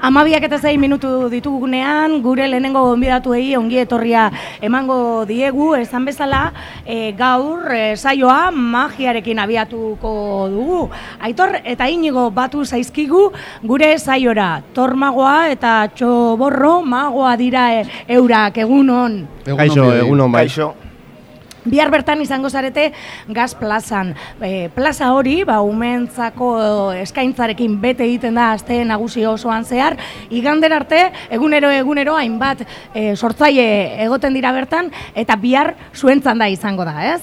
Amabiak eta zei minutu ditugunean, gure lehenengo gonbidatuei ongi etorria emango diegu, esan bezala e, gaur e, saioa magiarekin abiatuko dugu. Aitor eta inigo batu zaizkigu gure saiora. Tormagoa eta txoborro magoa dira e, eurak egunon. Kaixo, egunon bai. Kaixo. Bihar bertan izango zarete gaz plazan. E, plaza hori, ba, umentzako eskaintzarekin bete egiten da aste nagusi osoan zehar, igander arte, egunero egunero hainbat e, sortzaile egoten dira bertan, eta bihar zuentzan da izango da, ez?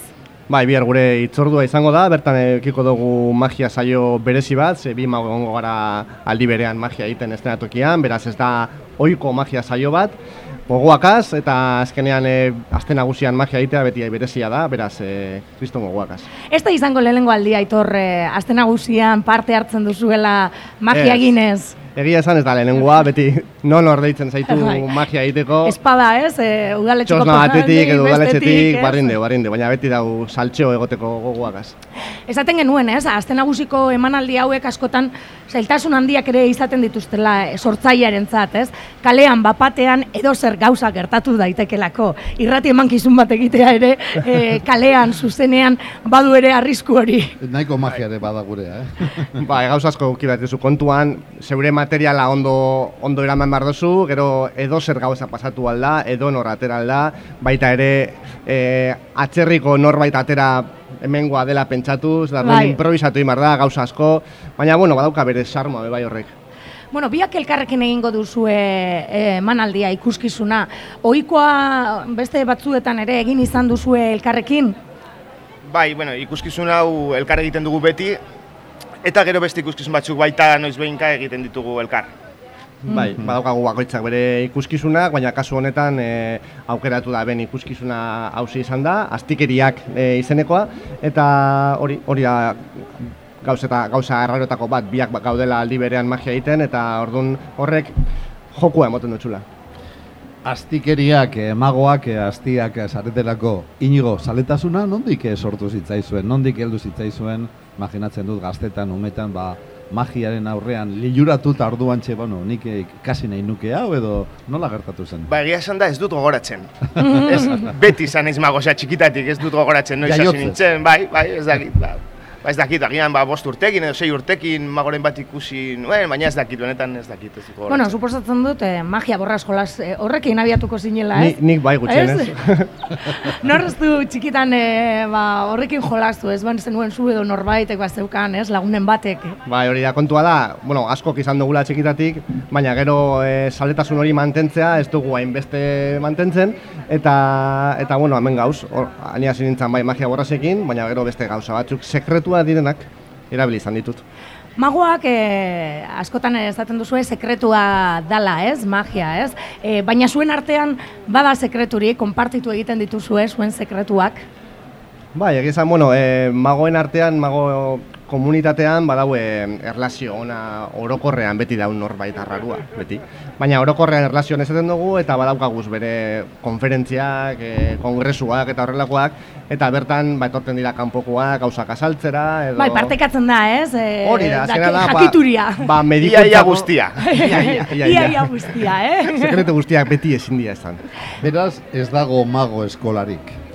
Bai, bihar gure itzordua izango da, bertan ekiko dugu magia saio berezi bat, ze bi gara aldi berean magia egiten estenatokian, beraz ez da ohiko magia saio bat, gogoakaz eta azkenean e, aste nagusian magia egitea beti berezia da, beraz, e, kriston gogoakaz. Ez da izango lehenengo aldia, Aitor, e, aste nagusian parte hartzen duzuela magia eginez? Egia esan ez da lehenengoa, beti non hor deitzen zaitu bai. magia egiteko. Espada ez, e, udaletxeko Txosna batetik edo udaletxetik, barrinde, barrinde, baina beti dau saltxeo egoteko gogoakaz. Esaten genuen ez, azte nagusiko emanaldi hauek askotan zailtasun handiak ere izaten dituztela e, sortzailearen zat, ez? Kalean, bapatean, edo zer gauza gertatu daitekelako. Irrati eman kizun bat egitea ere, e, kalean, zuzenean, badu ere arrisku hori. Nahiko magia ere badagurea, eh? ba, gauzazko kibatizu kontuan, zeure materiala ondo ondo eraman bar dozu, gero edo zer gauza pasatu alda, edo nor atera alda, baita ere e, atzerriko norbait atera hemengoa dela pentsatuz, da bai. improvisatu imar da, gauza asko, baina bueno, badauka bere sarmoa bai horrek. Bueno, biak elkarrekin egingo duzue e, manaldia ikuskizuna. Ohikoa beste batzuetan ere egin izan duzue elkarrekin? Bai, bueno, ikuskizun hau elkar egiten dugu beti, Eta gero beste ikuskizun batzuk baita noiz behinka egiten ditugu elkar. Bai, mm. badaukagu bakoitzak bere ikuskizunak, baina kasu honetan e, aukeratu da ben ikuskizuna hausi izan da, astikeriak e, izenekoa, eta hori hori da gauza, gauza errarotako bat, biak gaudela aldi berean magia egiten, eta ordun horrek jokua emoten dutxula. Astikeriak, eh, magoak, eh, astiak, zaretelako, inigo, zaletasuna, nondik sortu zitzaizuen, nondik heldu zitzaizuen, imaginatzen dut gaztetan, umetan, ba, magiaren aurrean liluratu eta orduan txe, bueno, nik kasi nahi nuke hau edo nola gertatu zen? Ba, egia esan da ez dut gogoratzen. ez, beti izan ez mago, txikitatik ez dut gogoratzen, noiz hasi nintzen, bai, bai, ez dakit, ba, ba ez dakit, agian ba, bost urtekin edo sei urtekin magoren bat ikusi nuen, baina ez dakit, benetan ez dakit. Ez dut bueno, suposatzen dut, eh, magia borra eskolas eh, horrekin abiatuko zinela, ez? Ni, nik bai gutxien, ez? Norreztu txikitan eh, ba, horrekin jolastu, ez? Ban zenuen zu edo norbaitek bat zeukan, ez? Lagunen batek. Bai, hori da, kontua da, bueno, askok izan dugula txikitatik, baina gero eh, saletasun hori mantentzea, ez dugu hainbeste mantentzen, eta, eta bueno, hemen gauz, ania nintzen bai magia borrasekin, baina gero beste gauza batzuk sekretua direnak erabili izan ditut. Magoak e, askotan esaten duzu sekretua dala, ez? Magia, ez? E, baina zuen artean bada sekreturi, konpartitu egiten dituzue zuen sekretuak. Bai, egizan, bueno, e, magoen artean, mago komunitatean badaue erlazio ona orokorrean beti daun norbait arrarua, beti. Baina orokorrean erlazioan ezaten dugu eta badaukaguz bere konferentziak, e, kongresuak eta horrelakoak eta bertan ba etortzen dira kanpokoak, gauzak azaltzera edo Bai, partekatzen da, ez? E, Hori da, zena da, jakituria. Ba, ba ia, ia guztia. ia, ia, ia, guztia, eh? Sekretu guztiak beti ezin dira esan. Beraz, ez dago mago eskolarik.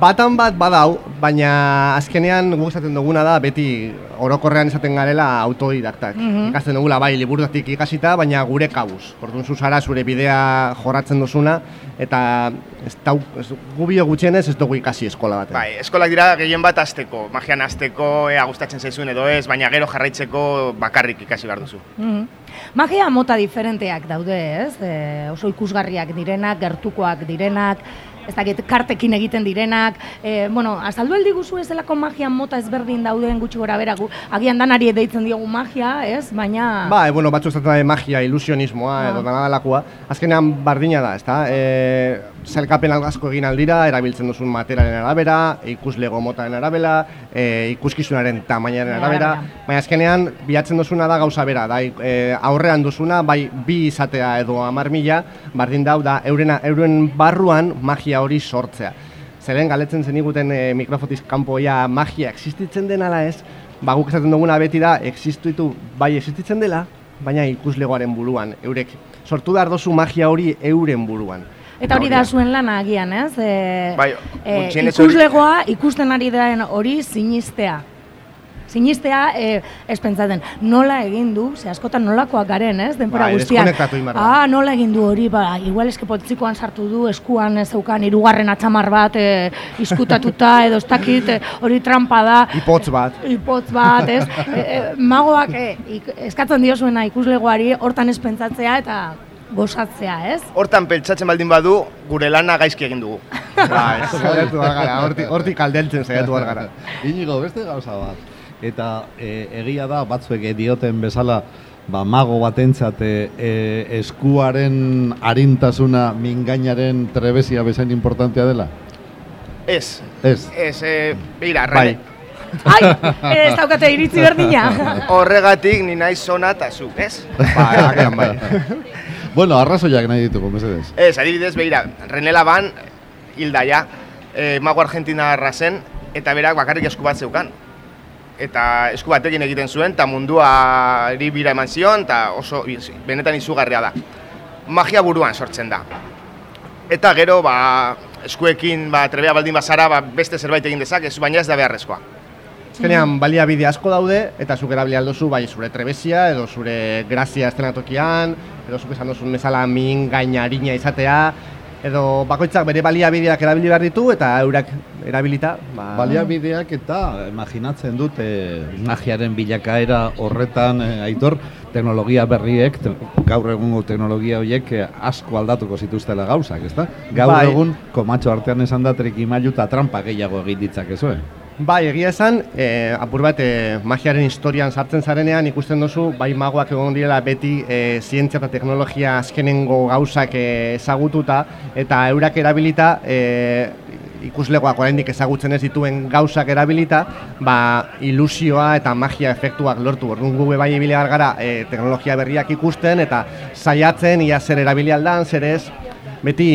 Batan bat badau, baina azkenean guk esaten duguna da beti orokorrean esaten garela autodidaktak. Mm -hmm. Ikasten dugula bai liburutik ikasita, baina gure kabuz. Orduan zuzara zure bidea jorratzen duzuna eta ez tau, ez, gubio gutxienez ez dugu ikasi eskola batean. Bai, eskolak dira gehien bat azteko, magian azteko, ea gustatzen zaizuen edo ez, baina gero jarraitzeko bakarrik ikasi behar duzu. Mm Magia mota diferenteak daude, ez? E, oso ikusgarriak direnak, gertukoak direnak, ez dakit, kartekin egiten direnak, e, bueno, azaldu eldi guzu ez delako magia mota ezberdin dauden gutxi gora beragu, agian danari deitzen diogu magia, ez, baina... Ba, e, bueno, batzu ez da magia, ilusionismoa, ah. edo dana azkenean bardina da, ez da, e, zelkapen algazko egin aldira, erabiltzen duzun materialen arabera, ikuslego motaren arabera, e, ikuskizunaren tamainaren arabera, baina azkenean bilatzen duzuna da gauza bera, da, e, aurrean duzuna, bai bi izatea edo amar mila, bardin dau da, eurena, euren barruan magia hori sortzea. Zeren galetzen zen iguten e, mikrofotiz kanpoia magia existitzen den ala ez, ba guk esaten duguna beti da, existitu bai existitzen dela, baina ikuslegoaren buruan, eurek. Sortu behar dozu magia hori euren buruan. Eta hori da zuen lana agian, ez? E, Bai, e, ikuslegoa ikusten ari den hori sinistea. Sinistea, e, ez pentsaten, nola egin du, ze askotan nolakoak garen, ez, denpora Bai, guztian. Ah, nola egin du hori, ba, igual eske potzikoan sartu du, eskuan ez zeukan, irugarren atxamar bat, e, iskutatuta, edo ez dakit, e, hori trampa da. Ipotz bat. Ipotz bat, ez? E, e, magoak e, eskatzen diozuena ikuslegoari hortan ez pentsatzea eta gozatzea, ez? Hortan pentsatzen baldin badu, gure lana gaizki egin dugu. Bai, saiatu gara, hortik, hortik aldeltzen saiatu gara. Inigo, beste gauza bat. Eta e, egia da, batzuek dioten bezala, ba, mago batentzat e, e, eskuaren arintasuna mingainaren trebezia bezain importantea dela? Ez, Ez. ez, e, beira, Bai. Ai, ez daukate iritzi berdina. Horregatik ni naiz zona eta zu, ez? Agian bai. Bueno, arrazoiak nahi ditugu, mesedez. Ez, adibidez, beira, Renela Ban, hilda ja, e, mago argentinarra zen, eta berak bakarrik esku bat zeukan. Eta esku batekin egiten zuen, eta munduari bira eman zion, eta oso benetan izugarria da. Magia buruan sortzen da. Eta gero, ba, eskuekin ba, trebea baldin bazara, ba, beste zerbait egin dezakezu, baina ez da beharrezkoa. Azkenean baliabide asko daude eta zuk erabili aldozu bai zure trebezia edo zure grazia estenatokian edo zuk esan duzun bezala min gainarina izatea edo bakoitzak bere baliabideak erabili behar ditu eta eurak erabilita ba, Baliabideak eta imaginatzen dut e, magiaren bilakaera horretan e, aitor teknologia berriek, te, gaur egungo teknologia horiek e, asko aldatuko zituztela gauzak, ezta? Gaur Bai. egun komatxo artean esan da trikimailu eta trampa gehiago egin ditzakezue. Bai, egia esan, e, apur bat e, magiaren historian sartzen zarenean ikusten duzu, bai magoak egon direla beti e, zientzia eta teknologia azkenengo gauzak e, ezagututa eta eurak erabilita e, ikuslegoak oraindik ezagutzen ez dituen gauzak erabilita, ba, ilusioa eta magia efektuak lortu. Orduan gu bai ibili behar gara e, teknologia berriak ikusten eta saiatzen ia zer erabili aldan, zer ez, beti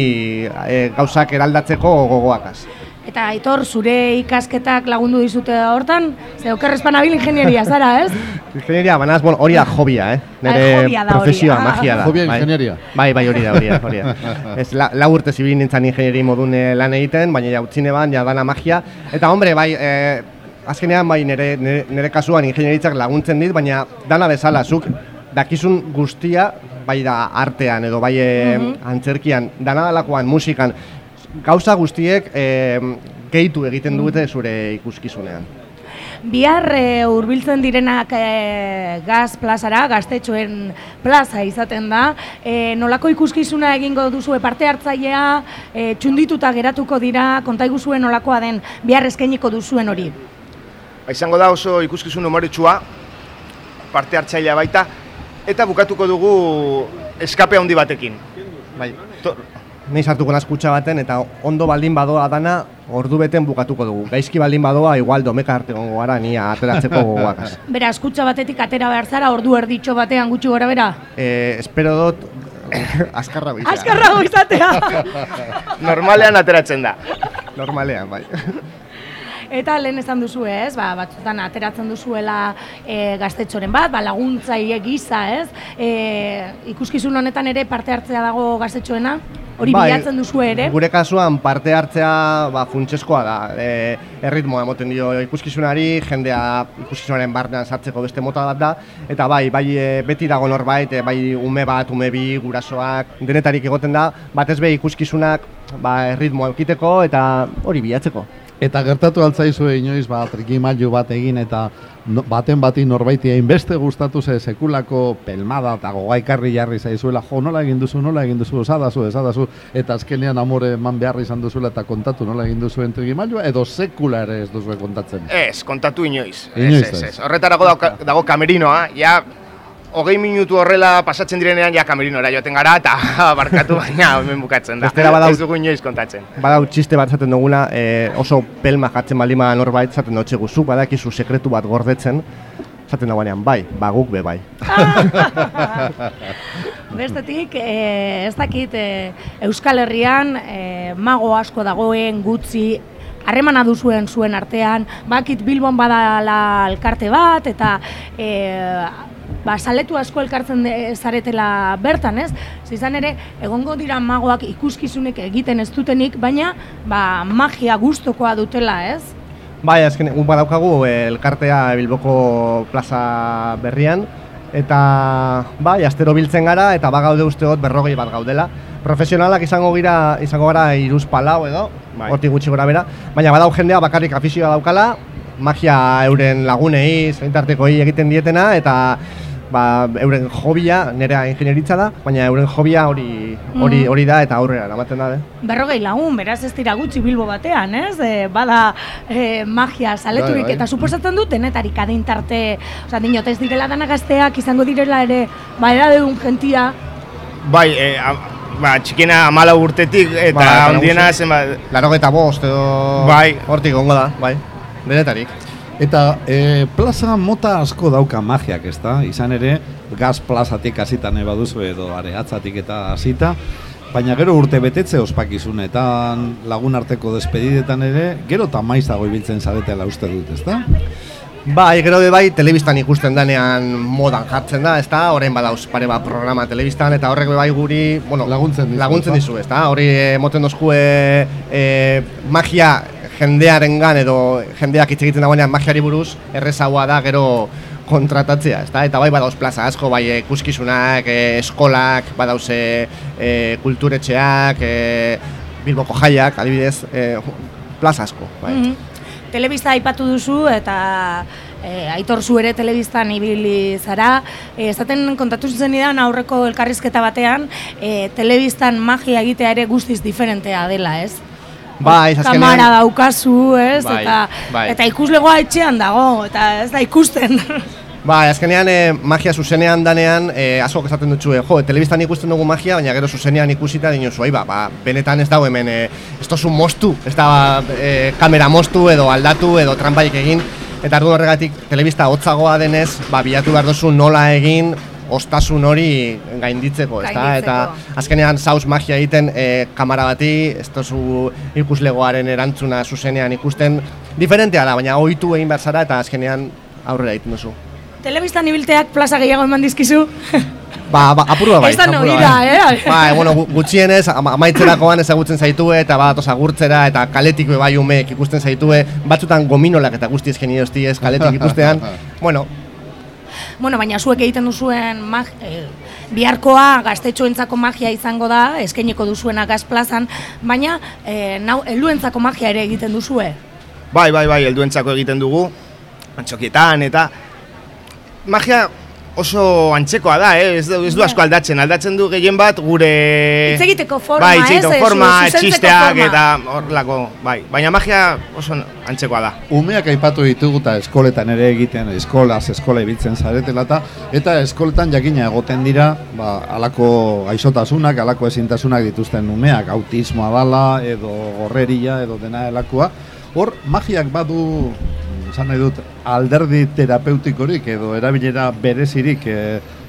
e, gauzak eraldatzeko gogoakaz. Eta Aitor, zure ikasketak lagundu dizute hortan? Ze okerrezpan abil ingenieria, zara, ez? Ingenieria, banaz, bueno, hori da hobia, eh? Ai, hobia da hori, profesioa, ah. magia da. Hobia bai. ingenieria. Bai, bai, hori da, hori da, hori da. Ez, la, lau urte zibil nintzen ingenieri modun eh, lan egiten, baina ja utzine ban, ja dana magia. Eta, hombre, bai, eh, azkenean, bai, nire, nire, nire kasuan ingenieritzak laguntzen dit, baina dana bezala, zuk dakizun guztia, bai da artean edo bai eh, antzerkian, dana dalakoan, musikan, gauza guztiek eh, gehitu egiten dute zure ikuskizunean. Bihar e, hurbiltzen direnak e, gaz plazara, gaztetxoen plaza izaten da. E, nolako ikuskizuna egingo duzue parte hartzailea, e, txundituta geratuko dira, kontaiguzuen nolakoa den bihar eskainiko duzuen hori. Ba, izango da oso ikuskizun humoretsua, parte hartzailea baita, eta bukatuko dugu eskape handi batekin. Bai, To, Nei sartuko naz kutxa baten eta ondo baldin badoa dana ordu beten bukatuko dugu. Gaizki baldin badoa igual domeka arte gongo gara nia ateratzeko gogoakaz. Bera, eskutsa batetik atera behar zara, ordu erditxo batean gutxi gora bera. Eh, espero dut azkarra goizea. Azkarrago izatea! normalean ateratzen da. Normalean, bai. Eta lehen esan duzu ez, ba, batzutan ateratzen duzuela e, gaztetxoren bat, ba, laguntzaile gisa ez, e, ikuskizun honetan ere parte hartzea dago gaztetxoena, hori Bai, bilatzen duzu ere. Gure kasuan parte hartzea ba, funtsezkoa da. E, erritmoa emoten dio ikuskizunari, jendea ikuskizunaren barnean sartzeko beste mota bat da. Eta bai, bai e, beti dago norbait, e, bai ume bat, ume bi, gurasoak, denetarik egoten da, batez be ikuskizunak ba, erritmoa eukiteko eta hori bilatzeko. Eta gertatu altzaizue inoiz ba, trikimailu bat egin eta no, baten bati norbaiti hainbeste gustatu ze sekulako pelmada eta gogaikarri jarri zaizuela jo nola egin duzu, nola egin duzu, esadazu, esadazu eta azkenean amore eman behar izan duzuela eta kontatu nola egin duzuen trikimailua edo sekula ere ez duzue kontatzen. Ez, kontatu inoiz. Inoiz ez, ez. ez. Horretarako dago, dago kamerinoa, ja hogei minutu horrela pasatzen direnean ja kamerinora joaten gara eta barkatu baina hemen bukatzen da. Bestela badau- Ez dugu inoiz kontatzen. Badau txiste bat zaten duguna, e, oso pelma jartzen baldin bada norbait, zaten dutxe guzu, badakizu sekretu bat gordetzen, zaten dagoenean, bai, baguk be bai. Bestetik, e, ez dakit, e, Euskal Herrian e, mago asko dagoen gutxi harremana duzuen zuen artean, bakit Bilbon badala elkarte bat, eta e, ba, saletu asko elkartzen de, zaretela bertan, ez? Zizan ere, egongo dira magoak ikuskizunik egiten ez dutenik, baina ba, magia gustokoa dutela, ez? Bai, azken, un badaukagu eh, elkartea Bilboko plaza berrian, eta bai, astero biltzen gara, eta bagaude usteot berrogei bat gaudela. Profesionalak izango gira, izango gara iruz palau edo, Bai. hortik gutxi gora bera, baina badau jendea bakarrik afizioa daukala, magia euren lagunei, zaintartekoei egiten dietena, eta ba, euren hobia, nerea ingenieritza da, baina euren hobia hori hori Mhm. hori da eta aurrera eramaten da, eh? Berrogei lagun, beraz ez dira gutxi bilbo batean, ez? E, bada e, magia saleturik, Bai, bai. eta suposatzen dut, denetarik adin tarte, oza, dinot ez direla dana gazteak, izango direla ere, ba, edadeun gentia, Bai, e, a, ba, txikiena amala urtetik eta Ba, handiena nagusi. zenbat... Laro eta bost edo Bai. hortik ongo da, bai, denetarik. Eta e, plaza mota asko dauka magiak, ezta? Izan ere, gaz plazatik hasita nahi baduzu edo areatzatik eta hasita, baina gero urte betetze ospakizunetan, lagun arteko despedidetan ere, gero eta maizago ibiltzen zaretela uste dut, ezta? Bai, gero be bai, telebistan ikusten danean modan jartzen da, ezta? Orain badauz pare bat programa telebistan eta horrek bai guri, bueno, Laguntzen dizu, laguntzen dizu, ezta? Hori emoten dozku e, e, magia jendearengan edo jendeak hitz egiten dagoenean magiari buruz, errezagoa da gero kontratatzea, ezta? Eta bai badauz plaza asko, bai ikuskizunak, e, eskolak, badauz e, kulturetxeak, e, Bilboko jaiak, adibidez, e, plaza asko, bai. Mhm. Telebista aipatu duzu eta e, aitor zu ere telebistan ibili zara. E, esaten kontatu zenidan aurreko elkarrizketa batean, e, telebistan magia egitea ere guztiz diferentea dela, ez? Bai, azkenean- Kamara daukazu, ez? Bai, eta, bai. eta ikuslegoa etxean dago, eta ez da ikusten. Ba, azkenean e, magia zuzenean danean, e, asko esaten dutxu, e, jo, telebistan ikusten dugu magia, baina gero zuzenean ikusita dinozu, ai, ba, ba, benetan ez dago hemen, e, ez tozu mostu, ez da e, kamera mostu edo aldatu edo trampaik egin, eta ardu horregatik telebista hotzagoa denez, ba, bilatu behar duzu nola egin, ostasun hori gainditzeko, ezta? Eta azkenean zauz magia egiten e, kamera bati, ez tozu ikuslegoaren erantzuna zuzenean ikusten, diferentea da, baina ohitu egin behar zara eta azkenean aurrera egiten duzu. Telebistan ibilteak plaza gehiago eman dizkizu. Ba, ba, apurua bai. Ez da apurua noira, bai. eh? Bueno, gu- gutxienez, ama- amaitzerakoan ezagutzen zaitue, eta badatoz agurtzera, eta kaletik bai umeek ikusten zaitue, batzutan gominolak eta guzti esken ez kaletik ikustean. bueno, Bueno, baina zuek egiten duzuen mag, e, biharkoa gaztetxoentzako magia izango da, eskainiko duzuena gaz plazan, baina e, nau, helduentzako magia ere egiten duzue. Bai, bai, bai, helduentzako egiten dugu, antxokietan, eta magia oso antzekoa da, eh? ez, du, ez du asko aldatzen, aldatzen du gehien bat gure... Hitz egiteko forma, bai, ez? forma, Zuzentzeko txisteak forma. eta horlako, bai, baina magia oso antzekoa da. Umeak aipatu ditugu eta eskoletan ere egiten, eskolaz, eskola ibiltzen zaretela eta eta eskoletan jakina egoten dira, ba, alako gaixotasunak, alako ezintasunak dituzten umeak, autismoa dala, edo gorreria, edo dena elakoa. Hor, magiak badu, esan nahi dut, alderdi terapeutikorik edo erabilera berezirik e,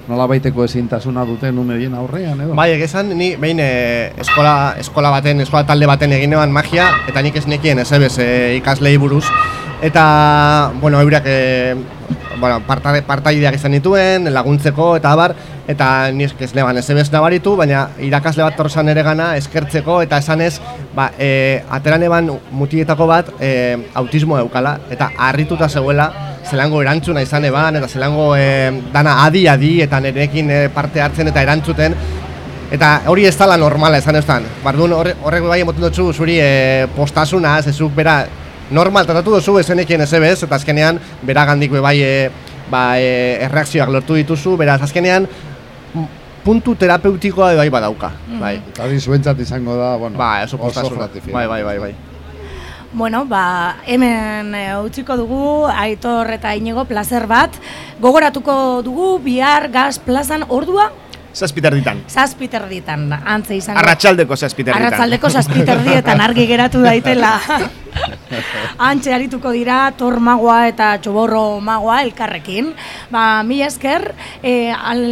nola baiteko ezintasuna duten umerien aurrean, edo? bai, egezan, ni behin e, eskola, eskola baten, eskola talde baten egin eban magia, eta nik ez nekien ez ebez e, ikaslei buruz. Eta, bueno, eurak e, bueno, parta, partaideak izan dituen, laguntzeko eta abar, eta ni ez neban ebez nabaritu, baina irakasle bat torsan ere gana eskertzeko, eta esanez, ba, e, ateran eban mutietako bat e, autismo eukala, eta harrituta zegoela, zelango erantzuna izan eban, eta zelango e, dana adi-adi, eta nerekin e, parte hartzen eta erantzuten, Eta hori ez dala normala esan eztan. Bardun horrek bai emoten dutzu zuri e, postasuna, zezuk bera normal tratatu duzu ezenekien ez ebez, eta azkenean bera gandik be bai e, ba, e, erreakzioak lortu dituzu, beraz azkenean puntu terapeutikoa bai badauka. Bai. Eta hori zuentzat izango da, bueno, Ba, oso gratifikante. Bai, bai, bai, bai. Bueno, ba, hemen e, utziko dugu, Aitor eta Inigo plazer bat. Gogoratuko dugu, bihar gaz plazan ordua, Zazpiterditan. zazpiterditan, antze izango. Arratxaldeko zazpiterditan. Arratzaldeko zazpiterdietan argi geratu daitela. Antxe arituko dira tor magoa eta txoborro magoa elkarrekin. Ba, mi esker, e, al,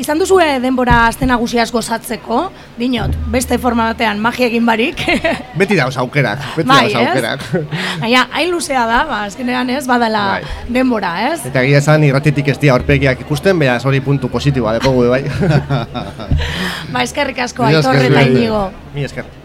izan duzue denbora azten nagusiaz gozatzeko, dinot, beste forma batean magia egin barik. Beti dauz aukerak, beti bai, dauz aukerak. Baina, hain luzea da, ba, azkenean ez, badala Bai. denbora, ez? Eta egia esan irratitik ez dira aurpegiak ikusten, beraz hori puntu positiboa dekogu bai. Ba, eskerrik asko, Mila aitor esker, eta inigo. Mi esker.